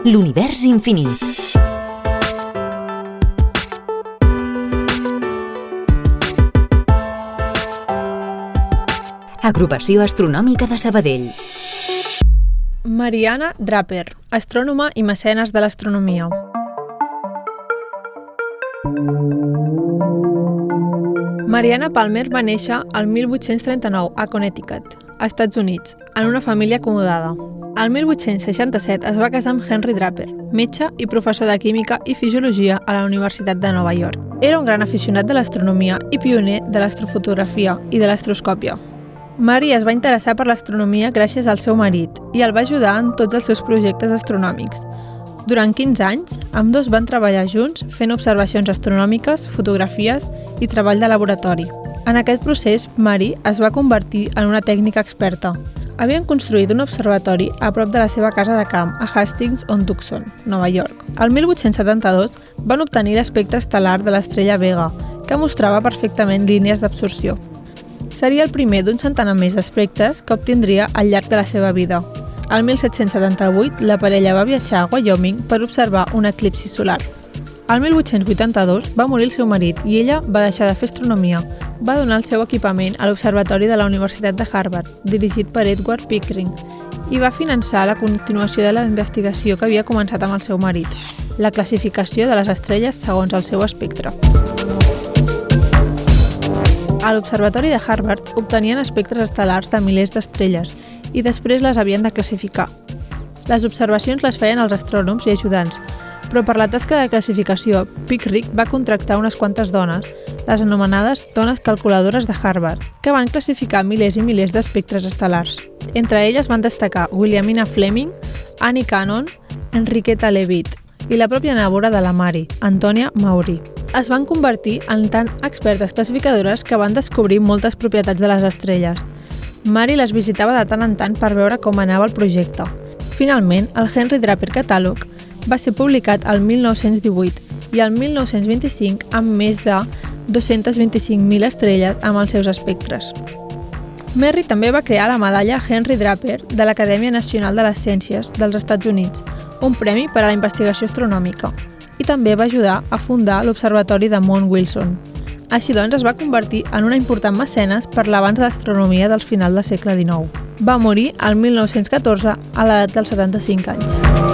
L'univers infinit. Agrupació Astronòmica de Sabadell. Mariana Draper, astrònoma i mecenes de l'astronomia. Mariana Palmer va néixer al 1839 a Connecticut, a Estats Units, en una família acomodada. Al 1867 es va casar amb Henry Draper, metge i professor de química i fisiologia a la Universitat de Nova York. Era un gran aficionat de l'astronomia i pioner de l'astrofotografia i de l'astroscòpia. Mary es va interessar per l'astronomia gràcies al seu marit i el va ajudar en tots els seus projectes astronòmics. Durant 15 anys, amb dos van treballar junts fent observacions astronòmiques, fotografies i treball de laboratori. En aquest procés, Mary es va convertir en una tècnica experta. Havien construït un observatori a prop de la seva casa de camp a Hastings-on-Tucson, Nova York. El 1872 van obtenir l'espectre estel·lar de l'estrella Vega, que mostrava perfectament línies d'absorció. Seria el primer d'un centenar més d'espectres que obtindria al llarg de la seva vida. Al 1778, la parella va viatjar a Wyoming per observar un eclipsi solar. Al 1882 va morir el seu marit i ella va deixar de fer astronomia. Va donar el seu equipament a l'Observatori de la Universitat de Harvard, dirigit per Edward Pickering, i va finançar la continuació de la investigació que havia començat amb el seu marit, la classificació de les estrelles segons el seu espectre. A l'Observatori de Harvard obtenien espectres estel·lars de milers d'estrelles i després les havien de classificar. Les observacions les feien els astrònoms i ajudants, però per la tasca de classificació, Pickrick va contractar unes quantes dones, les anomenades dones calculadores de Harvard, que van classificar milers i milers d'espectres estel·lars. Entre elles van destacar Williamina Fleming, Annie Cannon, Enriqueta Leavitt i la pròpia nèbora de la Mari, Antònia Maurí. Es van convertir en tan expertes classificadores que van descobrir moltes propietats de les estrelles, Mary les visitava de tant en tant per veure com anava el projecte. Finalment, el Henry Draper Catàleg va ser publicat al 1918 i al 1925 amb més de 225.000 estrelles amb els seus espectres. Merry també va crear la medalla Henry Draper de l'Acadèmia Nacional de les Ciències dels Estats Units, un premi per a la investigació astronòmica, i també va ajudar a fundar l'Observatori de Mount Wilson. Així doncs, es va convertir en una important mecenes per l'avanç de l'astronomia del final del segle XIX. Va morir al 1914 a l'edat dels 75 anys.